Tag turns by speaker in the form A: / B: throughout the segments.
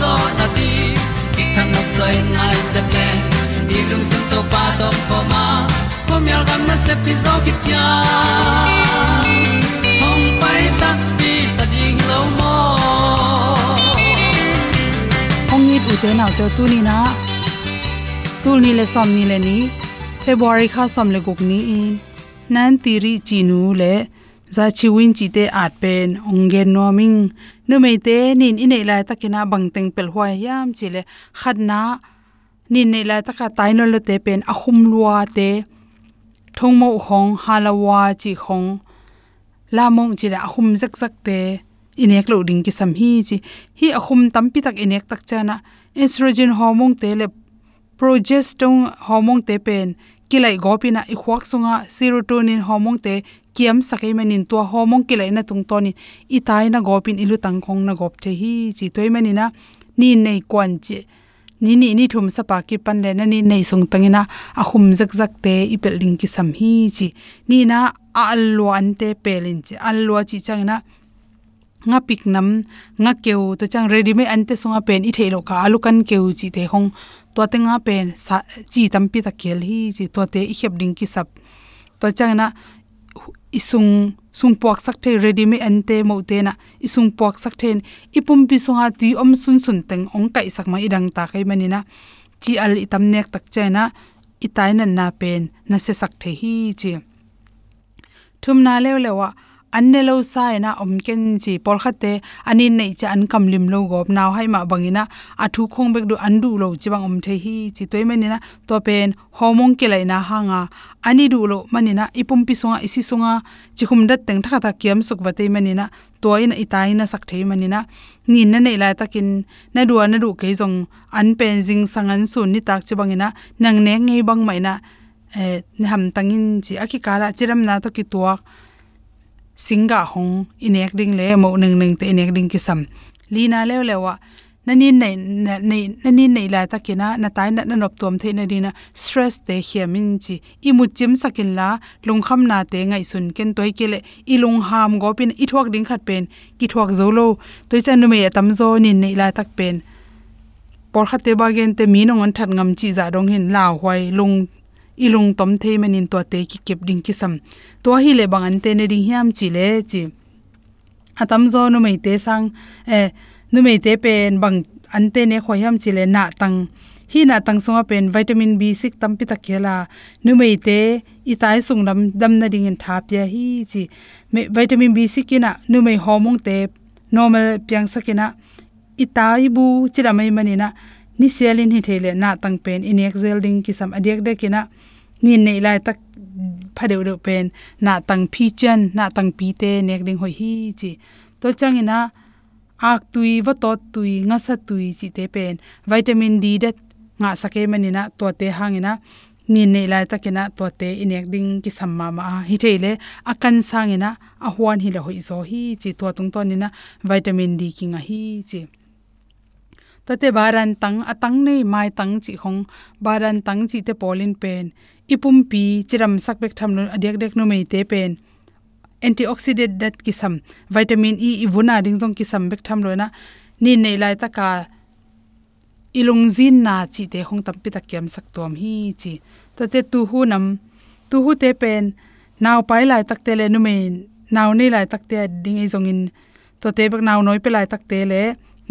A: zo na ti ki kan nok sai nai se ple ni lung sun to pa to pa ma. Ko myal gam na se pi zo ki tia hom pai ta ti ta ding lo mo
B: hom ni bu te nau te tu ni na. Tu ni le som ni le ni. February kha som le guk ni in. Nan ti ri chi nu le za chi win chi te at pen ong gen no ming nu me te nin in nei la takina bang teng pel hwa yam chi le khat na nin nei la taka tai no le te pen a khum lua te thong mo hong halawa chi khong la mong chi la khum zak zak te inek lo ding ki sam hi chi. Hi akhum tampi tak inek tak chana. Estrogen hormone te le, progesterone hormone te pen kilai gopina i khwak sunga serotonin hormone te kiam sakai manin to hormone kilai na tung toni i tai na gopin ilu tangkhong na gop the hi chi toi manina ni nei kwan chi. Ni ni ni thum sa pa ki pan le na ni nei sung tangina a khum zak zak te i pel ki sam hi chi. Ni na a allo an te pelin chi. Allo chi changna nga pik nam, nga keu to chang ready me ante sunga pen i thelo ka, alukan keu chi te hong to te nga pen sa, chi tampi ta kel hi, chi to te i khep ding ki sap. To chang na isung sung puak sak the ready me ante mo te na isung puak sak then ipum pi sunga tui om sun sun teng ong kai sak ma idang ta kai manina chi al itam nek tak chena itai na na pen, na se sak the hi chi. Thum na lew lewa anne lo sai na om ken chi por khate anin nei cha an kam lim lo gop naw hai ma bangina. Athu khong bek du andu lo chi bang om the hi chi toy mani na to pen homong ke lai na hanga. Ani du lo mani na ipum pi songa, isi songa. Chi khum dat teng thakha ta kiam suk wate mani na toy na itai na sak thei mani na ni na nei la takin. Na du na du ke jong an pen jing sangan su ni tak chi bangina nang ne ngei bang mai na eh ham tangin chi aki kala chiram na to ki tuak singa hong inek ding le mo nang nang te inek ding ki sam lina lew lewa nani nei nei nani nei la takina na tai na nop tom the na dina stress te hiamin chi imu chim sakin la lung kham na te ngai sun ken toy kele lung ham go pin i thok ding khat pen ki thok zo lo toy chan nu me tam zo ni nei la tak pen por khate ba gen te mi nong an that ngam chi za dong dạ hin la hwai lung ilung tom the manin to te ki kep ding ki sam to hi le bang an te ne ding hiam chi le chi. Atam zo nu mei te sang e nu mei te pen bang an te ne kho hiam chi le na tang. Hi na tang songa pen vitamin b6 tam pi ta khela nu mei te i tai sung nam dam na ding in thap ya hi chi. Me, vitamin b6 kina nu mei homong te normal piang sakina itai bu chira mai manina ni selin hi thele na tang pen in exel ding ki sam adek de kina ni nei lai tak phadeu de pen na tang phi chen na tang pi te nek ding hoi hi chi to changina ak tui wa to tui nga sa tui chi te pen vitamin d de nga sake manina to te hangina ni nei lai takina to te inek ding ki samma ma hi thele akan sangina a huan hi la hoi zo hi chi to tung to ni vitamin d ki nga hi chi tate baran tang atang nei mai tang chi khong, baran tang chi te polin pen. Ipum pi, chiram sak bek tham no adek dek no mei te pen. Antioxidant dat kisam, vitamin e, e ivuna ding jong kisam bek tham lo na ni nei lai ta ka, ilung zin na chi te khong tam pi ta kem sak tom hi chi. Tate tu hu nam tu hu te pen naw pai lai tak te le nu mei naw nei lai tak te ding e jong in. To te bek naw noi pe lai tak te le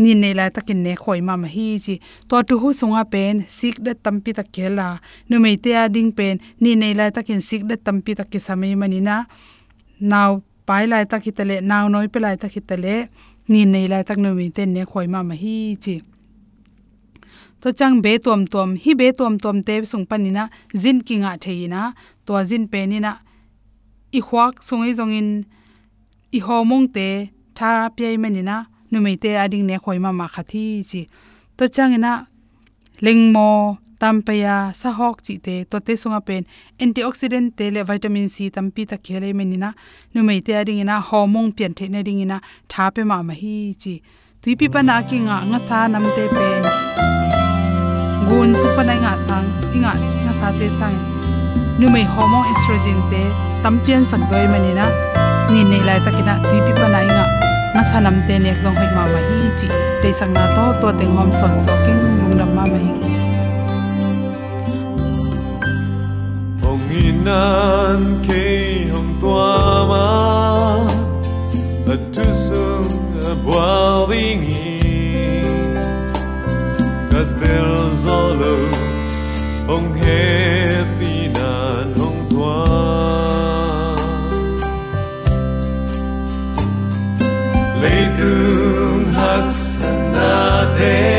B: ni nei lai takin ne khoi ma ma hi chi to tu hu sunga pen sik da tampi tak kela nu mei te ading pen ni nei lai takin sik da tampi tak ke samai mani na naw pai lai tak hitale naw noi pe lai tak hitale ni nei lai tak nu mei te ne khoi ma ma hi chi to chang be tom tom hi be tom tom te sung panina zin kinga theina to zin pe ni na i khwak sungai zongin i homong te tha pe mani na numei te ading ne khoi ma ma khathi chi. To changina lengmo, tampaya sa hok chi te, to te sunga pen antioxidant te le vitamin c tampi ta khele menina numei te ading ina hormone pian the ne ding ina tha pe ma ma hi chi. Tuipi pa na ki nga nga sa nam te pen. Gun su pa na nga sang inga nga sa te sang. Numei hormone estrogen te, tampian sak zoi manina ni nei lai takina tuipi pa na nga nga sanam te nek jong hoi ma ma hi chi. Te sang na to to te hom son so king mung nam ma ma hi.
C: Hong inan ke hong tua ma, a tu sung a bwa ding hi ka tel zolo hong happy na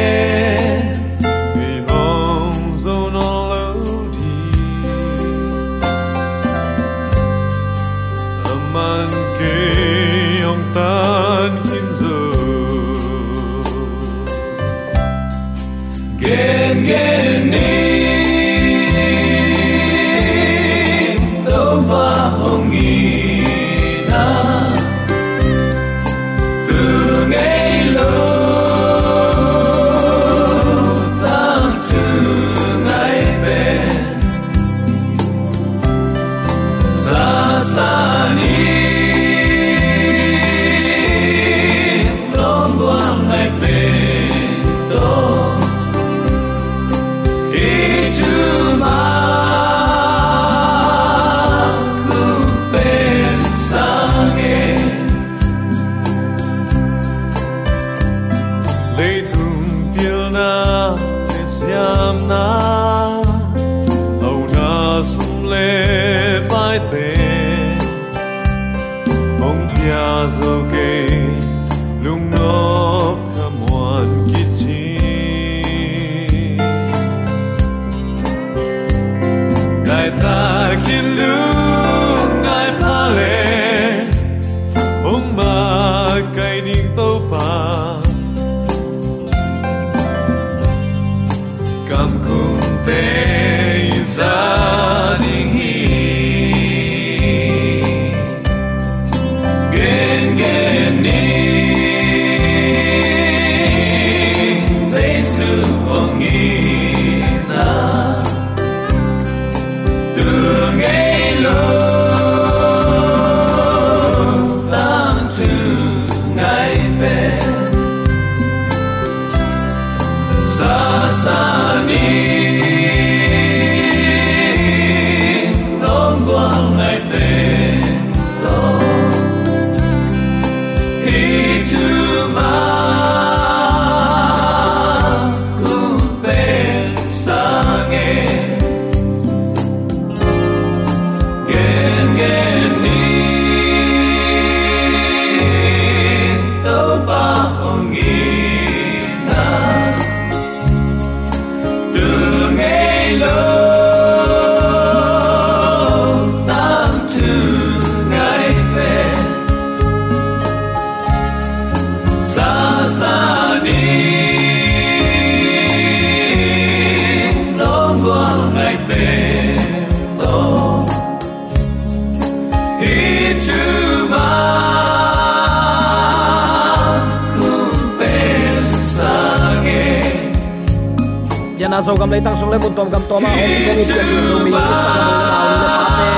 D: yana zo gam leitang sung le mun tom gam to ma ong kong ip yan zo mi sa gam le naw le pa te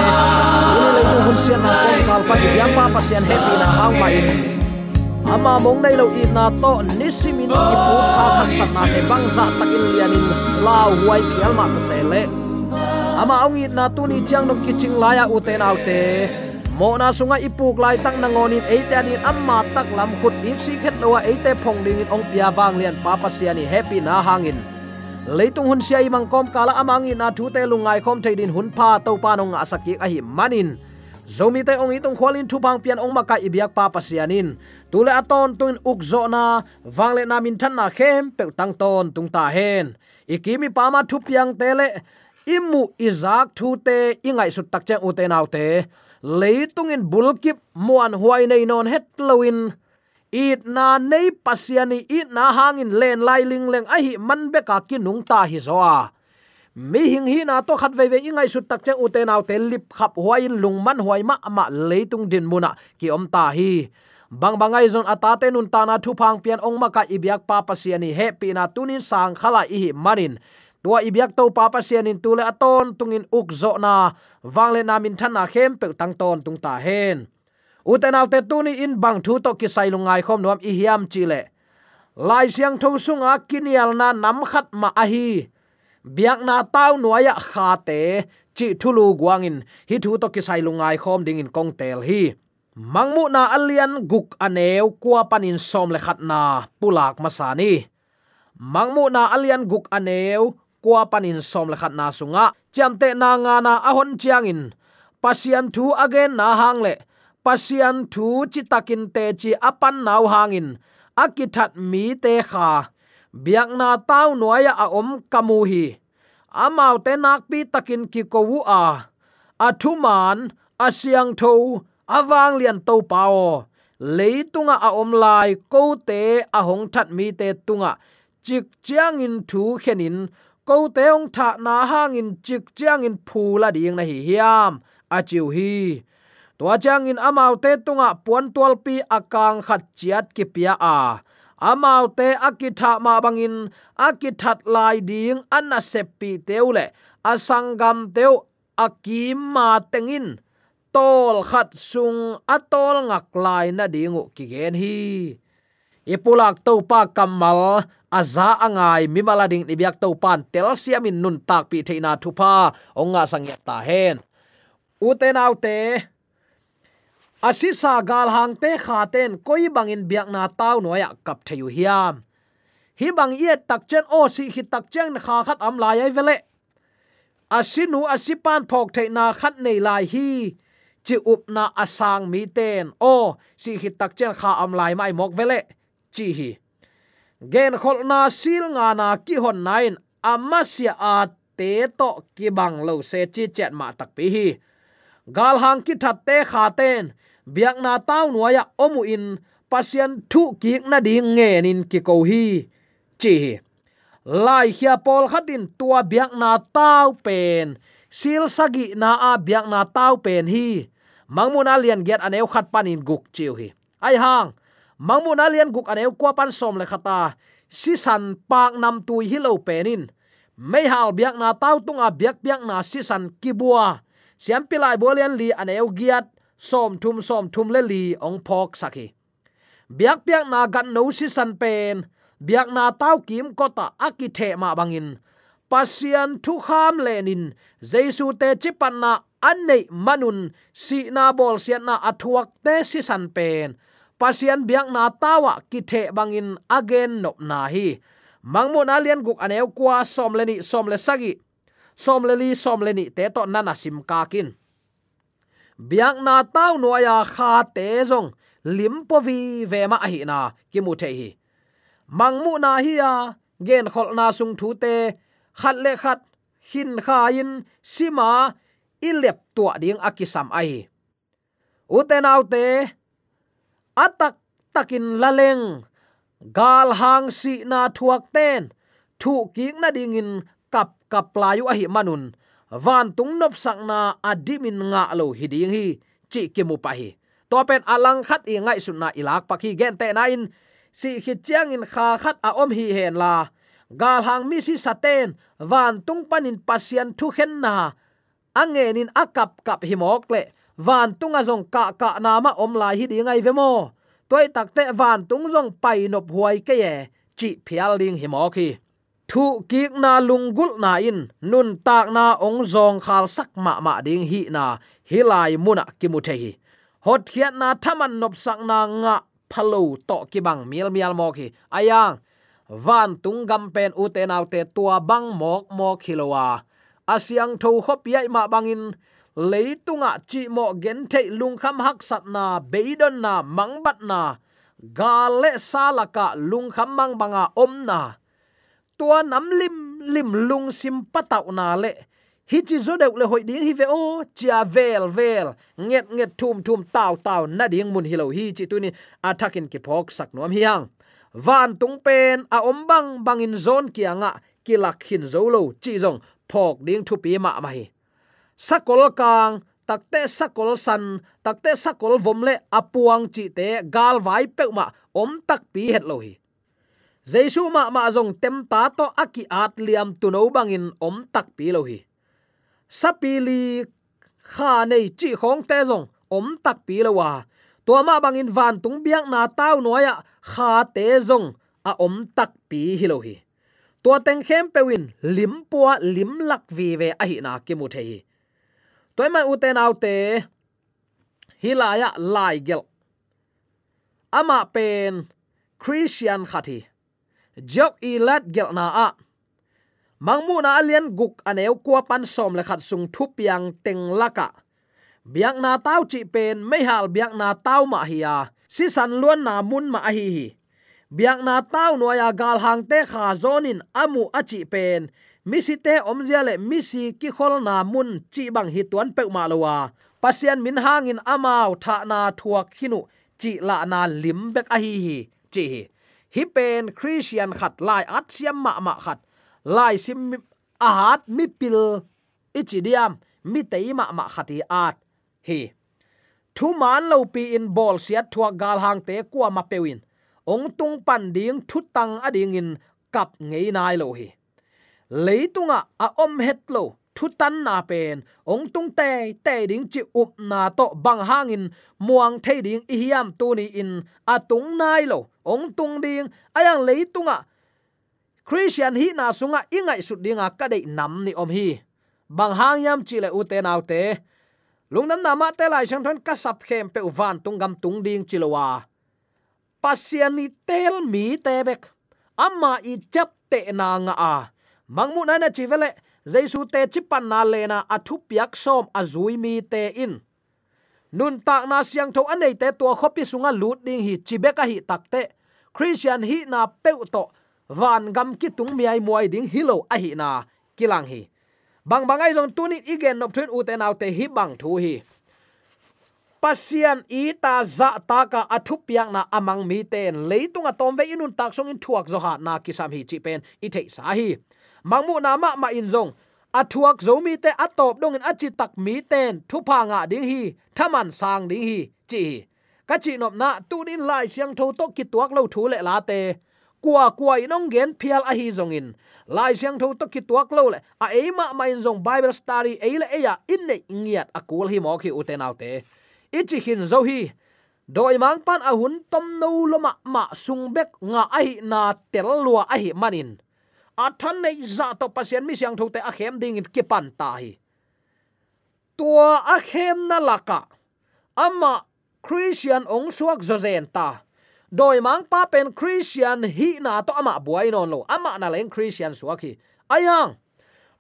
D: uni le tu hun sian na kong kal pa ki yam pa pa sian happy na hang ma in ama mong nei lo i na to nisimin i put ha khak sat na te bang za takin lianin la huai khial ma ta se le ama ong i na tu ni chang nok ki ching la ya à, u te naw te mo na sunga ipuk à, lai tang na ngonin eite anin amma tak lam khut ik si khet lowa eite à, phong ding in ong pia bang lian papa siani happy na hangin leitung hun siai mang kom kala amangi na thu te lungai khom theidin hun pa to pa nong saki a hi manin. Zomi te ong itong khwalin thu pang pian ong maka ibiak pa pasianin tule aton tuin ukzo na wangle na min than na khem pe tang ton tung ta hen. Ikimi pa ma thu piang tele imu izak thu te ingai sut tak chang ute nau te. Leitung in bulkip muan huai nei non het lowin it na nei pasiani, it na hangin len lai ling leng a hi man be ka nung ta hi zoa mi hing hi na to khat ve ve ingai su tak chang ute naw te lip khap huain lung man huai ma ama leitung din muna ki om ta hi. Bang bangai zon atate nun ta na thu phang pian ong maka ibyak pa pasiani he pi na tunin sang khala i hi manin. Tua ibyak to pa pasianin tule aton tungin ukzo na. Wangle na min than na khem pe tang ton tung ta hen uten te tuni in bang thu to kisai lungai khom nuam i hiam chile lai siang tho sunga kinial na nam khat ma ahi biak na tau nuaya kha te, chi thulu guangin. Hi thu to kisai lungai khom ding in kong tel hi. Mangmu na alian guk aneu kwa panin som le khat na pulak masani mangmu na alian guk aneu kwa panin som le khat na sunga. Chamte na nga na ahon chiangin pasian thu again na hang le pasian thu chi takin te chi apan nau hangin. Akithat mi te kha. Biak na tau noya a om kamu hi. Amau te nak pi takin ki ko wu a. Athuman asiang tho awang lian to pao leitunga a om lai, ko te a hong that mi te tunga. Chik chiang in thu khenin, ko te ong tha na hangin, chik chiang in phula ding na hi hiam. Achiu chiu hi tua chang in amau te tunga puan tual pi akang khat chiat ki pia a. Amau te akitha ma bangin, akithat lai ding anna seppi teule asangam teu akim ma tengin. Tol khat sung atol ngak lai na dingu ki gen hi. Ipulak to pa kamal, aza angai mimala ding ibyak to pan tel siamin nun tak pi theina thupa. Onga sangya ta hen uten autte asisa gal hang te kha ten koi bangin biak na taw noya kap theyu hiam. Hi bang ye tak chen o si hi tak chen kha khat am lai ai vele. Asinu asipan phok the na khat nei lai hi. Chi up na asang mi ten o si hi tak chen kha am lai mai mok vele. Chi hi. Gen khol na sil nga na ki hon nain. Amma a te to ki bang lo se chi chet ma tak pi hi. Gal hang ki that te kha ten biak na tau nuaya omu in, pasien thu ki na ding nge nin ki ko hi. Chi lai hia pol khatin tua biak na tau pen. Sil sagi na a biak na tau pen hi. Mangmun alian get aneu khat panin guk chiu hi. Ai hang mangmun alian guk aneu kwa pan som le khata. Si san pak nam tu hi lo penin mai hal biak na taw tunga biak biak na si san kibua siam pilai bolian li aneu giat som thum som thum le li ong phok sakhi biak biak na gan no si san pen, biak na tau kim kota akithe ma bangin pasian thu kham lenin jesu te chipan na annei manun, si na bol sian na athuak te si san pen. Pasian biak na tawa kithe bangin again nop na hi. Mangmo na lian guk aneu kwa som leni som le sagi som le li, som le ni te to nana sim ka kin biak na tau no ya kha te zong. Lim po vi ve ma hi na, ki mu the hi. Mangmu na hi ya gen khol na sung thu te, khat le khat, hin kha in sima ilep tua ding akisam ai uten autte atak takin laleng gal hang si na thuak ten, thu ki na ding in kap kap layu a hi manun van tung nop sakna adimin nga lo hiding hi. Chi ke mu pa hi. To pen alang khat i ngai sun na ilak pakhi gen te na in. Si khi chiang in kha khat a om hi hen la. Gal hang mi si saten van tung panin pasian thu hen na. Angenin akap kap himok le. Van tung a zong ka ka na ma om lai hi ding ai vemo toy takte van tung zong pai nop huai ke ye. Chi phial ding himok hi thu kik na lungul na in, nun tak na ong zong khal sak ma ma ding hi na hilai muna kimuthe hi. Hot khiat na thaman nop sak na nga phalo to ki bang mial mial mo khi ayang, van tung gam pen u te nau te tua bang mok mok hilowa asyang tho khop yai ma bangin leitunga chi mo gen thei lung kham hak sat na, beidon na mangbat na. Gale salaka lung kham mang banga om na tua nam lim lim lung sim patau na le. Hi chi zo deuh le hoi ding hi ve o, chia vel vel. Nget nget, thum thum taw taw na ding mun hilo hi chi tunin attacking ki phok sak nom hiang van tung pen, a om bang bang in zon kianga ah. kilak hin zolo chi zong, phok ding thu pi ma mai sakol kang takte sakol san takte sakol vomle apuang chi te, gal vai pe ma, om tak pi het lo hi jesu ma ma zong tem ta to aki at liam tu no bangin om tak pi lo hi. Sapili kha nei chi khong te zong om tak pi lo wa. To ma bangin van tung biak na tau noya kha te zong a om tak pi hi lo hi. To teng khem pewin lim pua lim lak vi ve a hi na ki mu the hi. Toy man uten autte hilaya lai gel. Ama pen christian khati jok i lat gel na a. Mangmu na alian guk aneu kwa pan som le khat sung thu piang teng laka. Biak na tau chi pen mai hal biak na tau ma hiya si san luan na mun ma hi hi. Biak na tau no ya gal hang te kha zonin amu achi pen. Misi te omzia le misi ki khol na mun chi bang hi tuan pe ma lowa pasian min hangin amao tha na thuak hinu chi la na lim bek a hi hi. Chi hi pen christian khat, lai at siam ma ma khat, lai sim ahat mi pil ichidiam, mi teima ma khati at hi. Thu man lo pi in bol siat thua gal hang te kwa ma pewin ong tung pan ding thu tang ading in kap ngei nai lo hi. Leitunga a om het lo thu tan na pen ong tung te te ding chi up na to bang hangin muang the ding i hiam tu ni in. A tung nai lo ong tung ding ayang leitunga christian hi na sunga ingai su dinga ka dei nam ni om hi. Bang hang yam chi le u te nau te lungnam na ma te lai sang thon ka sap khem pe van tung gam tung ding chilowa pasian ni tel mi te bek. Amma i chap te na nga a mangmu na na chi vele te chipan na lena athu piak som azui mi te in. Nun tak na siang tho anei te to khopi sunga lut ding hi chibeka hi takte christian hi na peu to. Van gam ki tung miai muai ding hilo a hi na kilang hi. Bang bangai jong tunin igen nop thun u te naw te hi bang thu hi. Pasian i ta za ta ka athu piak na amang mi ten leitunga tom ve inun tak song in thuak zo ha na kisam hi chi pen. I thei sa hi mangmu na ma ma in zong. Athuak zo mi te atop dong in achi tak mi ten. Thu pa nga ding hi. Thaman sang ding hi. Chi ka chi nop na tu din lai siang tho to ki tuak lo thu le la te. Kwa kwa inong gen phial a hi zong in. Lai siang tho to ki tuak lo le. A e ma ma in zong bible study e le e ya in ne ngiat akul hi mo khi uten te, ichi hin zo hi. Doi mang pan a hun tom no loma ma sung bek nga a hi na tel lua a hi manin athan nei za dạ to pasien mi siang thote a khem ding in ki pan ta hi. Tua a khem na laka ama christian ong suak zo zen ta. Doi mang pa pen christian hi na to ama buai non lo. Ama na leng christian suak hi. Ayang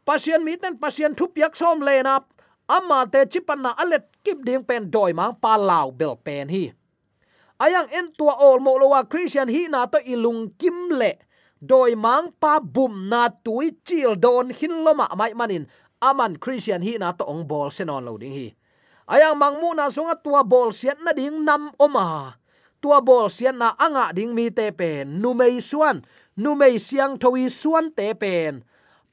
D: pasien mi ten pasien thup yak som le na ama te chipan na alet kip ding pen doi mang pa law bel pen hi. Ayang en tua ol mo lowa christian hi na to ilung kim le doi mang pa bum na tui chil don hin loma mai manin. Aman christian hi na to ong bol senon lo ding hi. Ayang mangmu na sunga tua bol sian na ding nam oma. Tua bol sian na anga ding mi te pen. Nu mei suan. Nu mei siang thui suan te pen.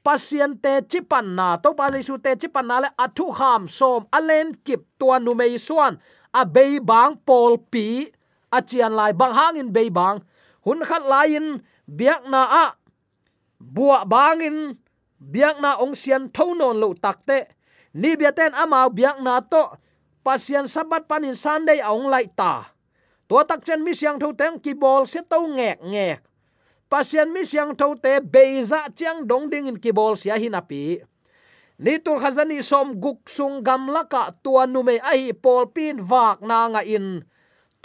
D: Pasien te chipan na. To pa su te chipan na le athu kham som. Alen kip tua nu mei suan. A bei bang pol pi a chian lai bang hang in bei bang. Hun khat lai in biak na a, bua bangin, biak na ong sian thonon lo takte ni biaten ama biak na to pasian sabat panin sunday ong lai ta. To tak chen mi siang tho teng ki bol se to ngek ngek. Pasian mi siang tho te, beiza chiang dong ding in ki bol sia hinapi ni tul khazani som guk sung gam laka tua nu me ai pol pin wak na nga in.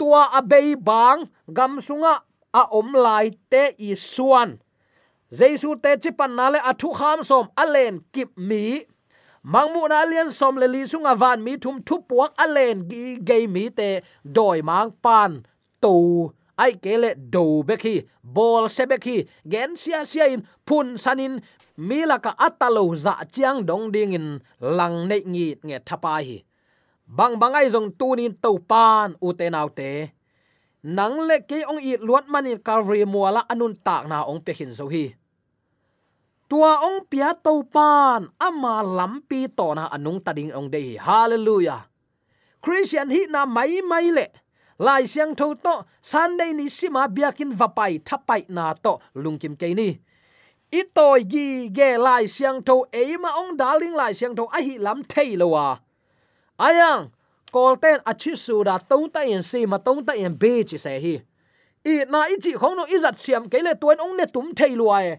D: Tua abei bang gam sunga a om lai te i suan. Jesu te chipan nale athu kham som alen kip mi. Mangmu na lian som le li sunga van mi thum thu puak alen gi ge mi te doi mang pan to ai kele do bekhi bol se bekhi gen sia sia in phun sanin milaka atalo za chiang dong ding in lang nei ngi nge thapa hi. Bang bangai jong tunin to pan u te nau te nang le ke ong i luat manin calvary muala anun tak na ong pe hin zo hi. Tua ong pia to pan, ama lampi to na anung tading ong dei hallelujah. Christian hi na mai mai le. Lai siang tho to, sunday ni sima biakin vapai thapai na to lungkim ke ni. Itoi gi ge lai siang tho eima ong darling lai siang tho, a hi lam thei lowa ayang kolten achi su da tong ta en si ma tong ta en be chi se hi. I na i chi khong no izat siam ke le tuen ong ne tum thei luai à,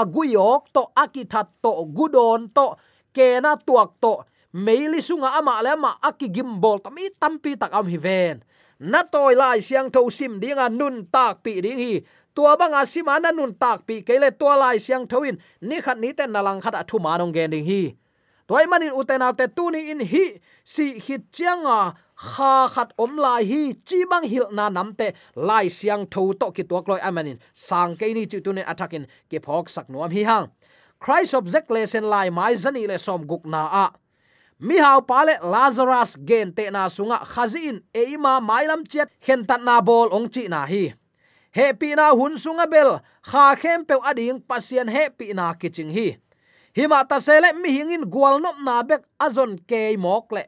D: aguyok to akithat to gudon to kena tuak to meili sunga ama le aki gimbol, bol tami tampi tak am hi ven na toy lai siang tho sim dinga nun tak pi ding hi. Tua banga sima na nun tak pi kele tua lai siang thoin ni khat ni ten nalang khat athu manong gen ding hi toy manin uten te tuni in hi, si hit chianga, kha khat om lai hi, chi bang hil na namte lai siang tho to ki tuak loi amanin sang ke ni chu tunen attackin ke phok sak nuam hi hang. Christ object lesson lai mai zani le som guk na a. Mi hau pale lazarus gen te na sunga khazin eima mailam chet hen tat na bol ong chi na hi. Happy na hun sunga bel, kha khem pe ading pasien happy na kiching hi hima ta sele mi hingin gwal nop na bek azon ke mok le.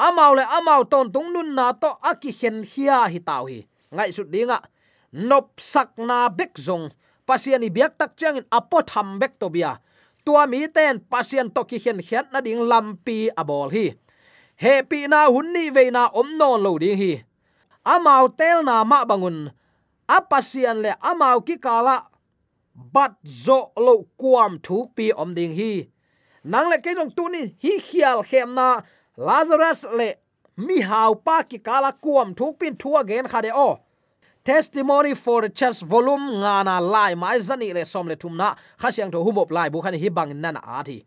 D: Amau le amau ton tung nun na to aki hen hia hi tau hi. Ngai su dinga. Nop sak na bek zong. Pasiani biak tak changin apo tham bek to bia. Tua mi ten pasien to ki hen hiat na ding lampi abol hi. He pi na hun ni ve na om non lo ding hi. Amau tel na ma bangun. Apasian le amau ki kala bat zo lo kuam thu pi om ding hi nang le ke jong tu ni hi khial khem na lazarus le mi hau pa ki kala kuam thu pin thua gen kha de o testimony for the church volume nga na lai mai zani le som le thumna khasyang tho humop lai bu khan hi bang nan a thi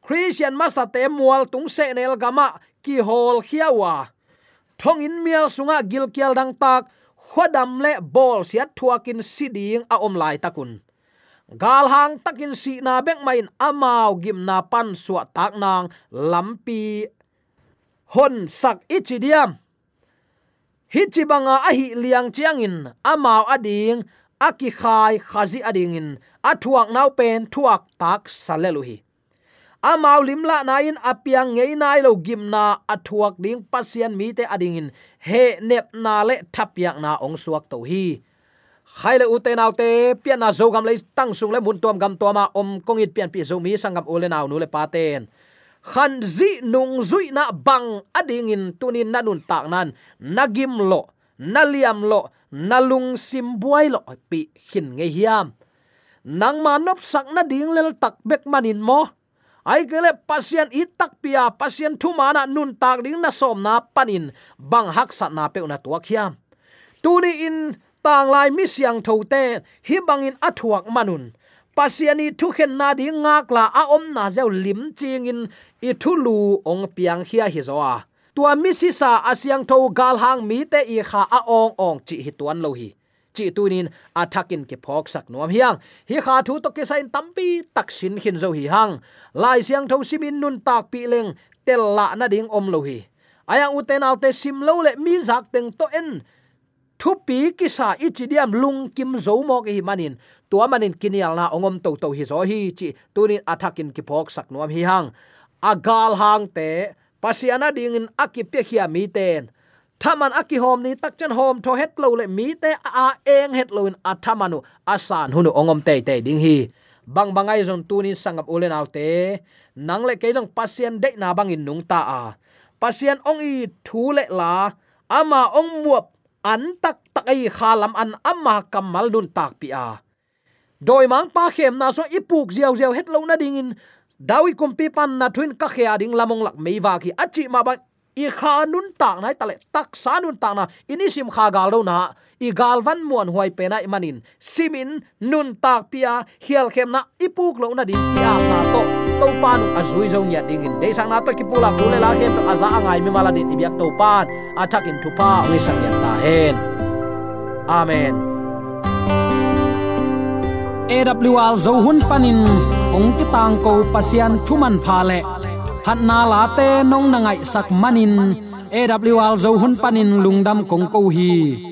D: christian masa te mual tung se nel gama ki hol khiawa thong in mial sunga gil kial dang tak khodam le bol siat thuakin siding a om lai takun gal hang takin si na bek main amao gim na pan suwa tak nang lampi. Hon sak ichidiam hichi banga ahi liang chiangin amao ading, aki khai khazi adingin, athuak nau pen thuak tak saleluhi. Amau limla na in apiang ngei nai lo gimna athuak ding pasian mi te ading in he nep na le thapyak na ong suak to hi khaile ute naw te pian na zo gam le tang sung le mun tom gam to ma om kong it pian pi zo mi sangam ole naw nu le paten khan zi nung zui na bang ading in tunin nanun tak nan. Nagim lo naliam lo nalung sim buai lo pi, hin nge hiam. Nang ma nop sak na ding lel tak bek manin mo. Ai gele pasien itak pia pasien thu mana nun tak ding na som na panin bang hak sat na pe una tua khiam. Tuni in tang lai mi siang tho te, hi bangin athuak manun. Pasiani thu khen na di ngak la a om na zeu lim ching in, i thu lu ong piang hia hi zo a. Tua mi si sa asyang tho gal hang mi te i kha a ong ong chi hi tuan lo hi. Chi tunin athakin ke phok sak nuam hiang. Hi kha thu to ke sain tampi taksin hin zo hi hang. Lai siang tho simin nun tak pi leng, tel la na ding om lo hi. Ayang uten alte sim lo le mi zak teng to en thu pi ki sa ichi diam lung kim zo mo ki manin. Tua manin kinial na ongom to to hi zo hi chi tunin athakin ki phok sak nuam hi hang. Agal hang te, pasiana ding in akipya khia mi ten. Thaman aki hom ni tak chan hom tho het lo le mi te a eng het lo in athamanu asan hunu ongom te te ding hi. Bang bangai zon tu ni sangap ulen autte nang le ke jong pasien de na bang in nung ta a. Pasien ong i thu le la, ama ong muap an tak tak ai khalam an amma kamal dun tak pi a. Doi mang pa khem na so ipuk ziaw ziaw het lo na ding in. Dawi kumpi pan na thuin ka khia ding lamong lak meiwa ki achi ma ba. I kha nun tak nai tale tak sa nun tak na. Ini sim kha gal do na. I gal van muan huai pe na imanin simin nun tak pia hial khem na ipuk lo na ding pia na to to pan azui zo nya ding in de sang na to ki pula kule la hen to aza angai mi mala din ibyak to pan. Atakin in pa we sang ya ta hen. Amen. AWR zo hun panin ong ki tang ko pasian thuman pha le. Phat na la te nong na ngai sak manin awl zo hun panin lungdam kong ko hi.